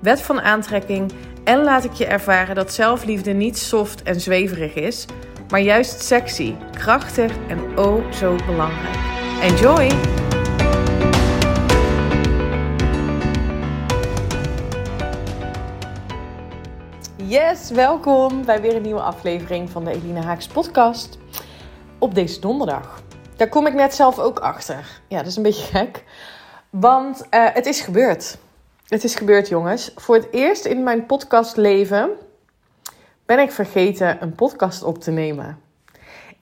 wet van aantrekking en laat ik je ervaren dat zelfliefde niet soft en zweverig is, maar juist sexy, krachtig en oh zo belangrijk. Enjoy! Yes, welkom bij weer een nieuwe aflevering van de Eline Haaks podcast. Op deze donderdag. Daar kom ik net zelf ook achter. Ja, dat is een beetje gek. Want uh, het is gebeurd. Het is gebeurd, jongens. Voor het eerst in mijn podcastleven ben ik vergeten een podcast op te nemen.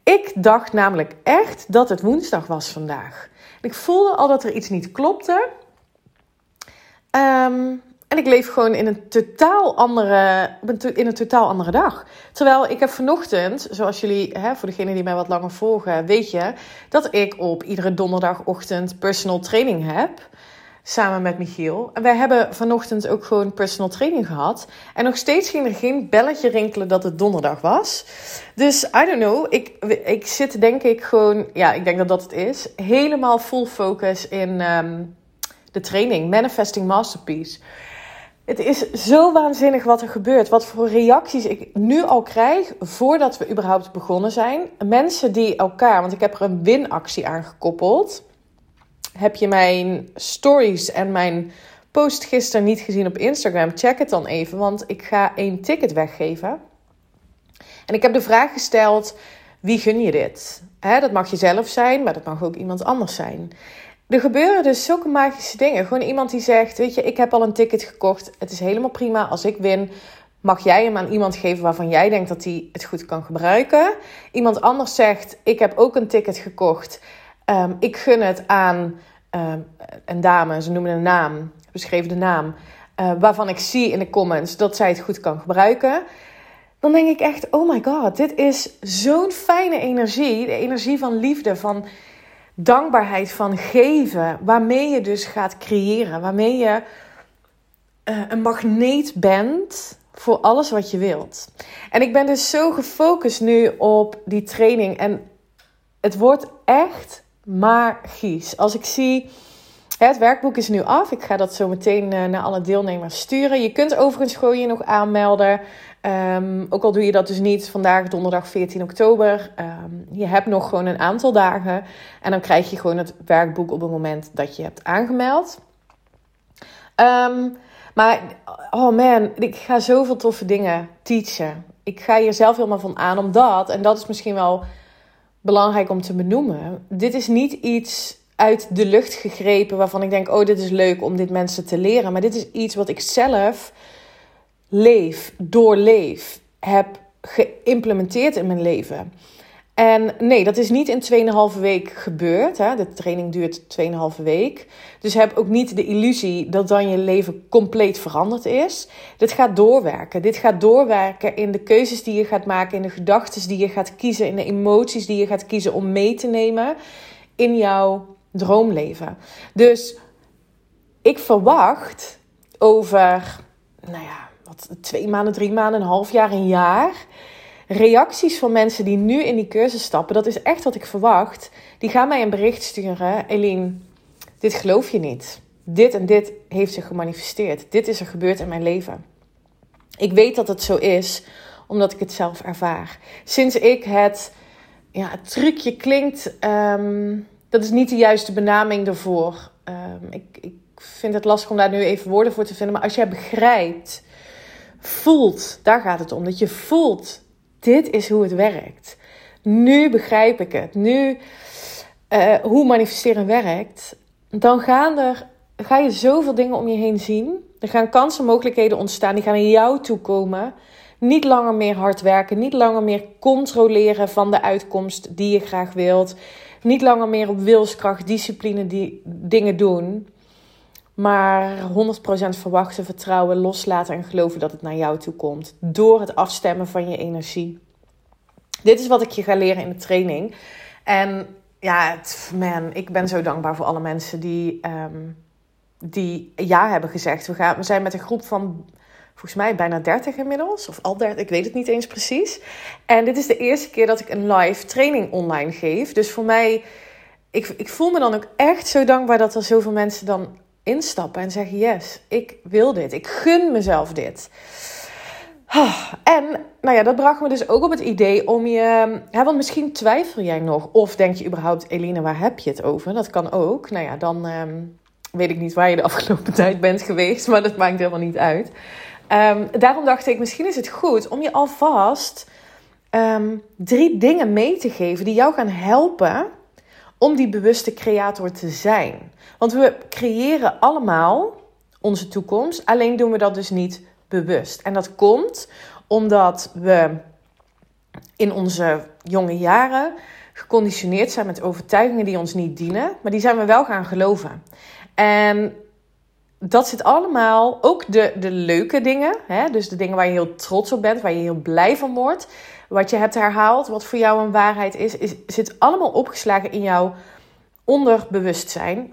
Ik dacht namelijk echt dat het woensdag was vandaag. Ik voelde al dat er iets niet klopte. Um, en ik leef gewoon in een totaal andere, in een totaal andere dag. Terwijl ik heb vanochtend, zoals jullie, hè, voor degenen die mij wat langer volgen, weet je dat ik op iedere donderdagochtend personal training heb. Samen met Michiel. En wij hebben vanochtend ook gewoon personal training gehad. En nog steeds ging er geen belletje rinkelen dat het donderdag was. Dus I don't know. Ik, ik zit denk ik gewoon, ja, ik denk dat dat het is. Helemaal full focus in um, de training. Manifesting Masterpiece. Het is zo waanzinnig wat er gebeurt. Wat voor reacties ik nu al krijg voordat we überhaupt begonnen zijn. Mensen die elkaar, want ik heb er een winactie aan gekoppeld. Heb je mijn stories en mijn post gisteren niet gezien op Instagram? Check het dan even, want ik ga één ticket weggeven. En ik heb de vraag gesteld: wie gun je dit? dat mag je zelf zijn, maar dat mag ook iemand anders zijn er gebeuren dus zulke magische dingen. Gewoon iemand die zegt: Weet je, ik heb al een ticket gekocht. Het is helemaal prima. Als ik win, mag jij hem aan iemand geven waarvan jij denkt dat hij het goed kan gebruiken. Iemand anders zegt: Ik heb ook een ticket gekocht. Um, ik gun het aan um, een dame, ze noemen een naam, beschreven de naam. Uh, waarvan ik zie in de comments dat zij het goed kan gebruiken. Dan denk ik echt: Oh my god, dit is zo'n fijne energie. De energie van liefde, van dankbaarheid van geven, waarmee je dus gaat creëren, waarmee je uh, een magneet bent voor alles wat je wilt. En ik ben dus zo gefocust nu op die training en het wordt echt magisch. Als ik zie, het werkboek is nu af. Ik ga dat zo meteen uh, naar alle deelnemers sturen. Je kunt overigens gewoon je nog aanmelden. Um, ook al doe je dat dus niet vandaag, donderdag 14 oktober. Um, je hebt nog gewoon een aantal dagen. En dan krijg je gewoon het werkboek op het moment dat je hebt aangemeld. Um, maar, oh man, ik ga zoveel toffe dingen teachen. Ik ga hier zelf helemaal van aan, omdat, en dat is misschien wel belangrijk om te benoemen. Dit is niet iets uit de lucht gegrepen waarvan ik denk: oh, dit is leuk om dit mensen te leren. Maar dit is iets wat ik zelf leef, doorleef, heb geïmplementeerd in mijn leven. En nee, dat is niet in 2,5 week gebeurd. Hè? De training duurt 2,5 week. Dus heb ook niet de illusie dat dan je leven compleet veranderd is. Dit gaat doorwerken. Dit gaat doorwerken in de keuzes die je gaat maken, in de gedachten die je gaat kiezen, in de emoties die je gaat kiezen om mee te nemen in jouw droomleven. Dus ik verwacht over, nou ja, wat, twee maanden, drie maanden, een half jaar, een jaar. Reacties van mensen die nu in die cursus stappen, dat is echt wat ik verwacht. Die gaan mij een bericht sturen. Eline, dit geloof je niet. Dit en dit heeft zich gemanifesteerd. Dit is er gebeurd in mijn leven. Ik weet dat het zo is, omdat ik het zelf ervaar. Sinds ik het, ja, trucje klinkt, um, dat is niet de juiste benaming ervoor. Um, ik, ik vind het lastig om daar nu even woorden voor te vinden. Maar als jij begrijpt voelt, daar gaat het om. Dat je voelt, dit is hoe het werkt. Nu begrijp ik het. Nu uh, hoe manifesteren werkt. Dan gaan er, ga je zoveel dingen om je heen zien. Er gaan kansen, mogelijkheden ontstaan. Die gaan naar jou toe komen. Niet langer meer hard werken. Niet langer meer controleren van de uitkomst die je graag wilt. Niet langer meer op wilskracht, discipline die dingen doen. Maar 100% verwachten, vertrouwen, loslaten en geloven dat het naar jou toe komt. Door het afstemmen van je energie. Dit is wat ik je ga leren in de training. En ja, man, ik ben zo dankbaar voor alle mensen die, ehm, die ja hebben gezegd. We, gaan, we zijn met een groep van volgens mij bijna 30 inmiddels. Of al 30, ik weet het niet eens precies. En dit is de eerste keer dat ik een live training online geef. Dus voor mij, ik, ik voel me dan ook echt zo dankbaar dat er zoveel mensen dan instappen en zeggen: Yes, ik wil dit. Ik gun mezelf dit. Ah, en nou ja, dat bracht me dus ook op het idee om je. Hè, want misschien twijfel jij nog. Of denk je überhaupt, Eline, waar heb je het over? Dat kan ook. Nou ja, dan ehm, weet ik niet waar je de afgelopen tijd bent geweest. Maar dat maakt helemaal niet uit. Ehm, daarom dacht ik, misschien is het goed om je alvast um, drie dingen mee te geven die jou gaan helpen om die bewuste creator te zijn. Want we creëren allemaal onze toekomst, alleen doen we dat dus niet bewust. En dat komt omdat we in onze jonge jaren geconditioneerd zijn met overtuigingen die ons niet dienen, maar die zijn we wel gaan geloven. En dat zit allemaal, ook de, de leuke dingen, hè? dus de dingen waar je heel trots op bent, waar je heel blij van wordt, wat je hebt herhaald, wat voor jou een waarheid is, is zit allemaal opgeslagen in jouw onderbewustzijn. 95%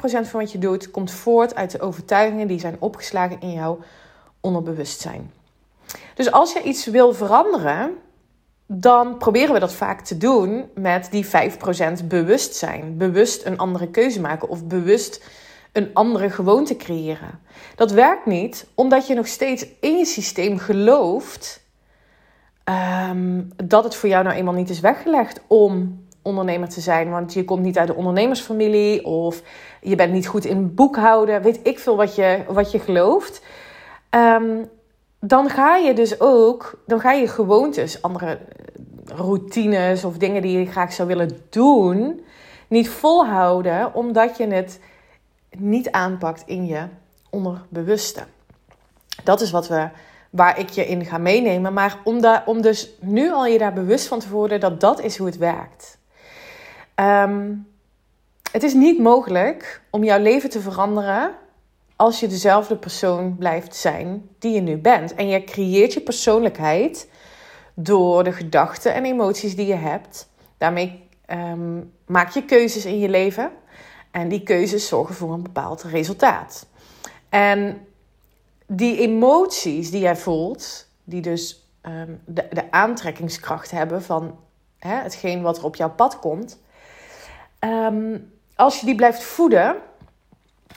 van wat je doet komt voort uit de overtuigingen die zijn opgeslagen in jouw onderbewustzijn. Dus als je iets wil veranderen, dan proberen we dat vaak te doen met die 5% bewustzijn. Bewust een andere keuze maken of bewust een andere gewoonte creëren. Dat werkt niet omdat je nog steeds in je systeem gelooft ehm, dat het voor jou nou eenmaal niet is weggelegd om ondernemer te zijn. Want je komt niet uit de ondernemersfamilie of je bent niet goed in boekhouden. Weet ik veel wat je, wat je gelooft. Ehm, dan ga je dus ook, dan ga je gewoontes, andere routines of dingen die je graag zou willen doen, niet volhouden omdat je het niet aanpakt in je onderbewuste. Dat is wat we, waar ik je in ga meenemen. Maar om, da, om dus nu al je daar bewust van te worden dat dat is hoe het werkt. Ehm, het is niet mogelijk om jouw leven te veranderen als je dezelfde persoon blijft zijn die je nu bent. En je creëert je persoonlijkheid door de gedachten en emoties die je hebt. Daarmee ehm, maak je keuzes in je leven. En die keuzes zorgen voor een bepaald resultaat. En die emoties die jij voelt, die dus ehm, de, de, aantrekkingskracht hebben van hè, hetgeen wat er op jouw pad komt. Ehm, als je die blijft voeden,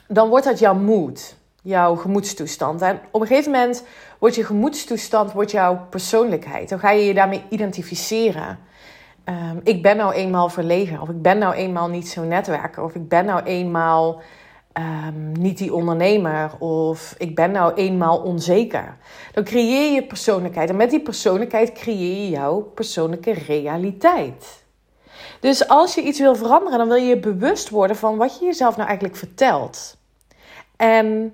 dan wordt dat jouw moed, jouw gemoedstoestand. En op een gegeven moment wordt je gemoedstoestand wordt jouw persoonlijkheid. Dan ga je je daarmee identificeren. Ehm, ik ben nou eenmaal verlegen, of ik ben nou eenmaal niet zo'n netwerker, of ik ben nou eenmaal ehm, niet die ondernemer, of ik ben nou eenmaal onzeker. Dan creëer je persoonlijkheid en met die persoonlijkheid creëer je jouw persoonlijke realiteit. Dus als je iets wil veranderen, dan wil je bewust worden van wat je jezelf nou eigenlijk vertelt. En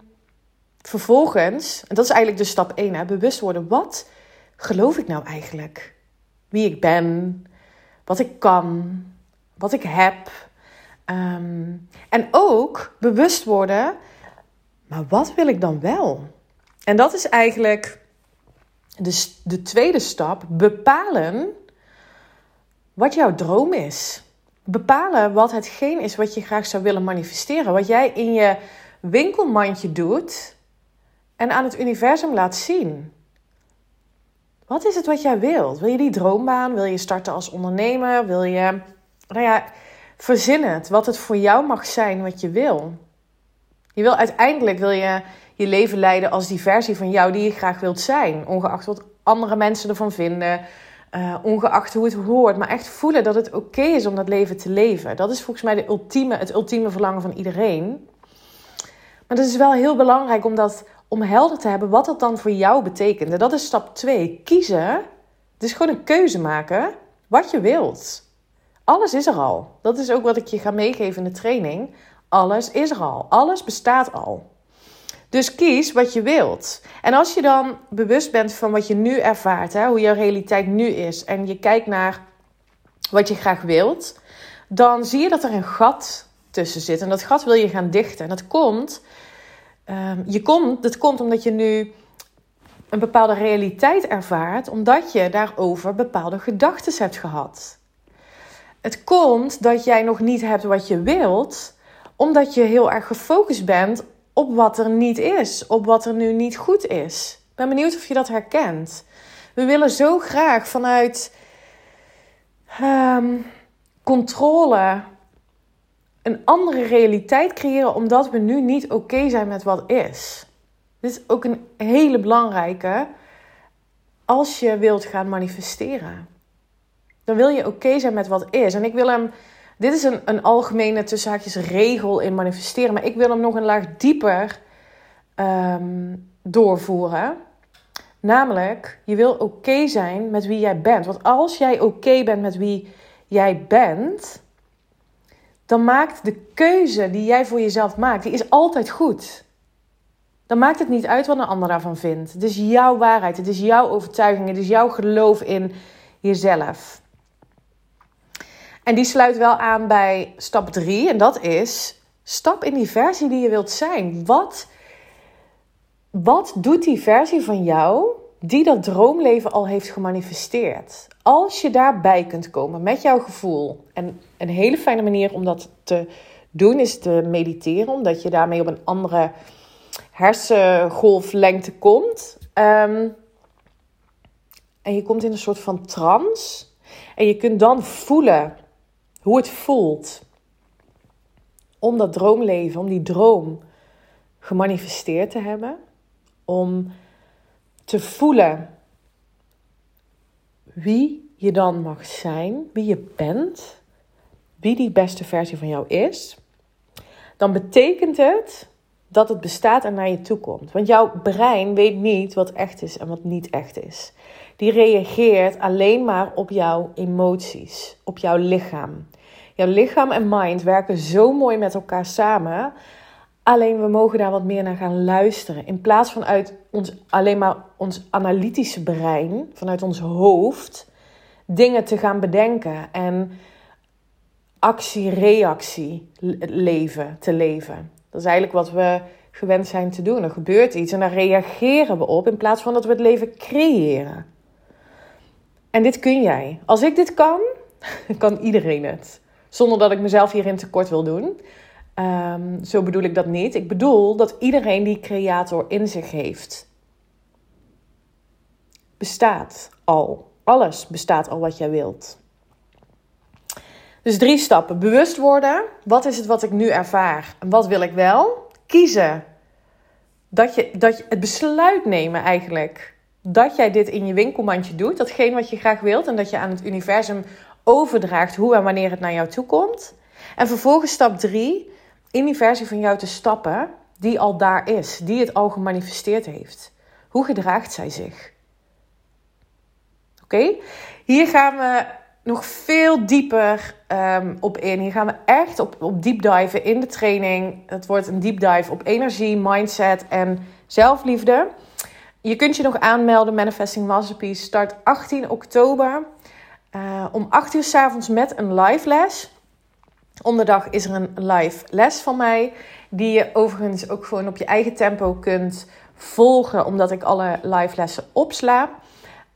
vervolgens, en dat is eigenlijk de stap 1, hè, bewust worden, wat geloof ik nou eigenlijk? Wie ik ben, wat ik kan, wat ik heb. Ehm, en ook bewust worden, maar wat wil ik dan wel? En dat is eigenlijk de, de tweede stap: bepalen wat jouw droom is. Bepalen wat hetgeen is wat je graag zou willen manifesteren. Wat jij in je winkelmandje doet en aan het universum laat zien. Wat is het wat jij wilt? Wil je die droombaan? Wil je starten als ondernemer? Wil je, nou ja, verzin het. Wat het voor jou mag zijn wat je wil. Je wil uiteindelijk wil je je leven leiden als die versie van jou die je graag wilt zijn. Ongeacht wat andere mensen ervan vinden. Uh, ongeacht hoe het hoort. Maar echt voelen dat het oké is om dat leven te leven. Dat is volgens mij de ultieme, het ultieme verlangen van iedereen. Maar het is wel heel belangrijk om dat om helder te hebben wat dat dan voor jou betekent. En dat is stap 2. Kiezen. Is gewoon een keuze maken wat je wilt. Alles is er al. Dat is ook wat ik je ga meegeven in de training. Alles is er al. Alles bestaat al. Dus kies wat je wilt. En als je dan bewust bent van wat je nu ervaart, hè, hoe jouw realiteit nu is, en je kijkt naar wat je graag wilt, dan zie je dat er een gat tussen zit. En dat gat wil je gaan dichten. En dat komt Um, je komt, dat komt omdat je nu een bepaalde realiteit ervaart omdat je daarover bepaalde gedachten hebt gehad. Het komt dat jij nog niet hebt wat je wilt, omdat je heel erg gefocust bent op wat er niet is, op wat er nu niet goed is. Ik ben benieuwd of je dat herkent. We willen zo graag vanuit um, controle een andere realiteit creëren, omdat we nu niet oké zijn met wat is. Dit is ook een hele belangrijke als je wilt gaan manifesteren. Dan wil je oké zijn met wat is. En ik wil hem. Dit is een, een algemene tussenhaakjes regel in manifesteren. Maar ik wil hem nog een laag dieper um, doorvoeren. Namelijk, je wil oké zijn met wie jij bent. Want als jij oké bent met wie jij bent, dan maakt de keuze die jij voor jezelf maakt, die is altijd goed. Dan maakt het niet uit wat een ander daarvan vindt. Het is jouw waarheid, het is jouw overtuiging, het is jouw geloof in jezelf. En die sluit wel aan bij stap 3 en dat is stap in die versie die je wilt zijn. Wat, wat doet die versie van jou die dat droomleven al heeft gemanifesteerd? Als je daarbij kunt komen met jouw gevoel. En een hele fijne manier om dat te doen is te mediteren, omdat je daarmee op een andere hersengolflengte komt. Ehm, en je komt in een soort van trance. En je kunt dan voelen hoe het voelt om dat droomleven, om die droom gemanifesteerd te hebben. Om te voelen wie je dan mag zijn, wie je bent, wie die beste versie van jou is, dan betekent het dat het bestaat en naar je toe komt. Want jouw brein weet niet wat echt is en wat niet echt is. Die reageert alleen maar op jouw emoties, op jouw lichaam. Jouw lichaam en mind werken zo mooi met elkaar samen. Alleen we mogen daar wat meer naar gaan luisteren. In plaats van uit ons, alleen maar ons analytische brein, vanuit ons hoofd, dingen te gaan bedenken en actie-reactie leven, te leven. Dat is eigenlijk wat we gewend zijn te doen. Er gebeurt iets en daar reageren we op in plaats van dat we het leven creëren. En dit kun jij. Als ik dit kan, kan iedereen het. Zonder dat ik mezelf hierin tekort wil doen. Um, zo bedoel ik dat niet. Ik bedoel dat iedereen die creator in zich heeft, bestaat al. Alles bestaat al wat jij wilt. Dus drie stappen. Bewust worden. Wat is het wat ik nu ervaar? En wat wil ik wel? Kiezen. Dat je, dat je het besluit nemen eigenlijk. Dat jij dit in je winkelmandje doet. Datgene wat je graag wilt. En dat je aan het universum overdraagt hoe en wanneer het naar jou toe komt. En vervolgens stap drie. In die versie van jou te stappen. Die al daar is. Die het al gemanifesteerd heeft. Hoe gedraagt zij zich? Oké? Hier gaan we nog veel dieper um, op in. Hier gaan we echt op, op deep dive in de training. Het wordt een deep dive op energie, mindset en zelfliefde. Je kunt je nog aanmelden. Manifesting Masterpiece start 18 oktober. Uh, om 8 uur s avonds met een live les. Om de dag is er een live les van mij. Die je overigens ook gewoon op je eigen tempo kunt volgen. Omdat ik alle live lessen opsla.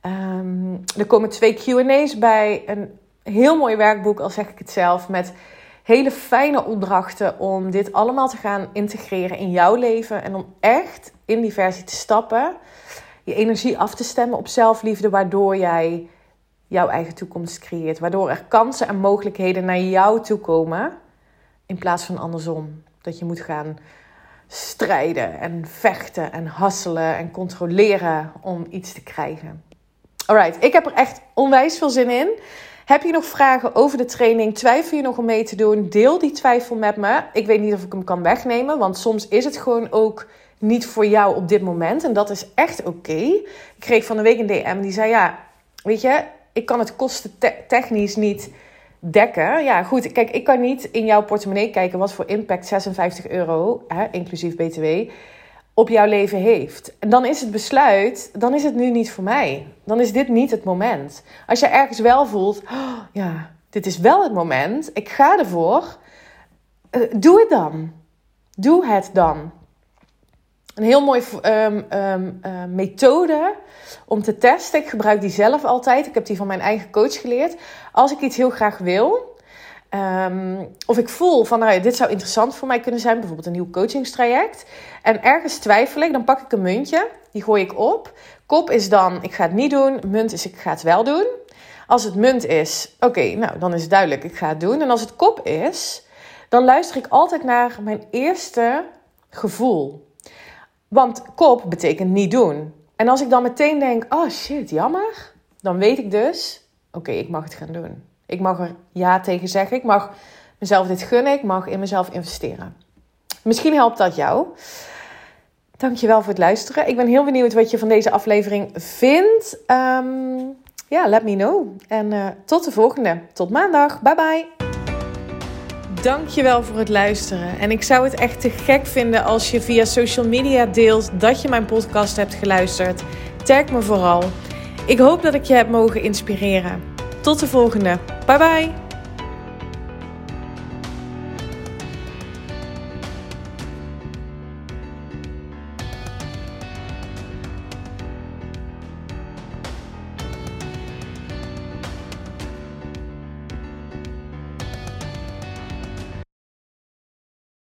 Um, er komen twee QA's bij. Een heel mooi werkboek, al zeg ik het zelf. Met hele fijne opdrachten om dit allemaal te gaan integreren in jouw leven. En om echt in die versie te stappen. Je energie af te stemmen op zelfliefde, waardoor jij jouw eigen toekomst creëert. Waardoor er kansen en mogelijkheden naar jou toe komen. In plaats van andersom. Dat je moet gaan strijden en vechten en hasselen en controleren om iets te krijgen. Alright, ik heb er echt onwijs veel zin in. Heb je nog vragen over de training? Twijfel je nog om mee te doen? Deel die twijfel met me. Ik weet niet of ik hem kan wegnemen, want soms is het gewoon ook niet voor jou op dit moment. En dat is echt oké. Ik kreeg van de week een DM die zei: Ja, weet je, ik kan het kosten technisch niet dekken. Ja, goed. Kijk, ik kan niet in jouw portemonnee kijken wat voor impact 56 euro, hè, inclusief BTW, op jouw leven heeft. En dan is het besluit, dan is het nu niet voor mij. Dan is dit niet het moment. Als je ergens wel voelt, oh, ja, dit is wel het moment, ik ga ervoor, uh, doe het dan. Doe het dan. Een heel mooie um, um, uh, methode om te testen. Ik gebruik die zelf altijd. Ik heb die van mijn eigen coach geleerd. Als ik iets heel graag wil, of ik voel van nou dit zou interessant voor mij kunnen zijn, bijvoorbeeld een nieuw coachingstraject. En ergens twijfel ik, dan pak ik een muntje, die gooi ik op. Kop is dan ik ga het niet doen, munt is ik ga het wel doen. Als het munt is, oké, nou dan is het duidelijk, ik ga het doen. En als het kop is, dan luister ik altijd naar mijn eerste gevoel. Want kop betekent niet doen. En als ik dan meteen denk, oh shit, jammer, dan weet ik dus, oké, ik mag het gaan doen. Ik mag er ja tegen zeggen. Ik mag mezelf dit gunnen. Ik mag in mezelf investeren. Misschien helpt dat jou. Dankjewel voor het luisteren. Ik ben heel benieuwd wat je van deze aflevering vindt. Ehm, ja, let me know. En uh, tot de volgende. Tot maandag. Bye bye. Dankjewel voor het luisteren. En ik zou het echt te gek vinden als je via social media deelt dat je mijn podcast hebt geluisterd. Tag me vooral. Ik hoop dat ik je heb mogen inspireren. Tot de volgende. Bye bye.